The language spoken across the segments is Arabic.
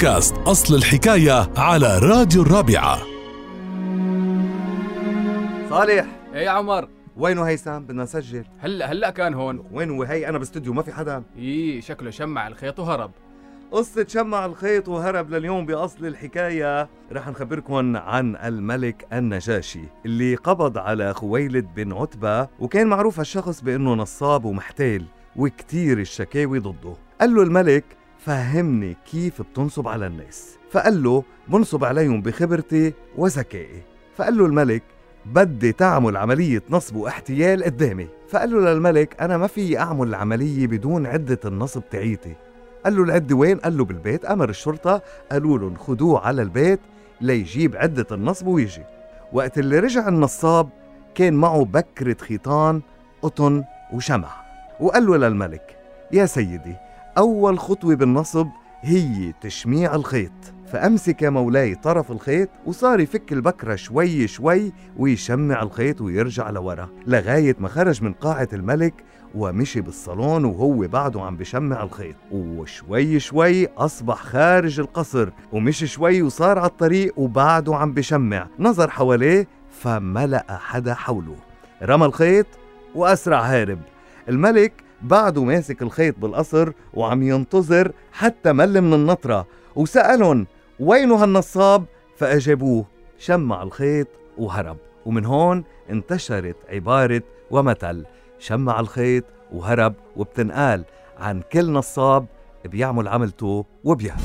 بودكاست أصل الحكاية على راديو الرابعة. صالح. إيه يا عمر؟ وينه هيثم بدنا نسجل. هلا هلا كان هون. وين هو هي أنا باستوديو ما في حدا. إيه شكله شمع الخيط وهرب. قصة شمع الخيط وهرب لليوم بأصل الحكاية. رح نخبركم عن الملك النجاشي اللي قبض على خويلد بن عتبة وكان معروف هالشخص بأنه نصاب ومحتال وكتير الشكاوي ضده. قال له الملك فهمني كيف بتنصب على الناس. فقال له بنصب عليهم بخبرتي وذكائي. فقال له الملك بدي تعمل عملية نصب واحتيال قدامي. فقال له للملك أنا ما في أعمل العملية بدون عدة النصب تعيتي قال له العدة وين؟ قال له بالبيت. أمر الشرطة قالوا لهم خدوه على البيت ليجيب عدة النصب ويجي. وقت اللي رجع النصاب كان معه بكرة خيطان قطن وشمع. وقال له للملك يا سيدي أول خطوة بالنصب هي تشميع الخيط. فأمسك مولاي طرف الخيط وصار يفك البكرة شوي شوي ويشمع الخيط ويرجع لورا لغاية ما خرج من قاعة الملك ومشي بالصالون وهو بعده عم بشمع الخيط. وشوي شوي أصبح خارج القصر ومشي شوي وصار على الطريق وبعده عم بشمع. نظر حواليه فملأ حدا حوله. رمى الخيط وأسرع هارب. الملك بعده ماسك الخيط بالقصر وعم ينتظر حتى مل من النطرة وسألهم وينه هالنصاب فأجابوه شمع الخيط وهرب ومن هون انتشرت عبارة ومثل شمع الخيط وهرب وبتنقال عن كل نصاب بيعمل عملته وبيهرب.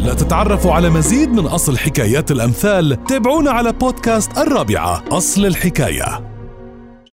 لتتعرفوا على مزيد من أصل حكايات الأمثال تابعونا على بودكاست الرابعة أصل الحكاية.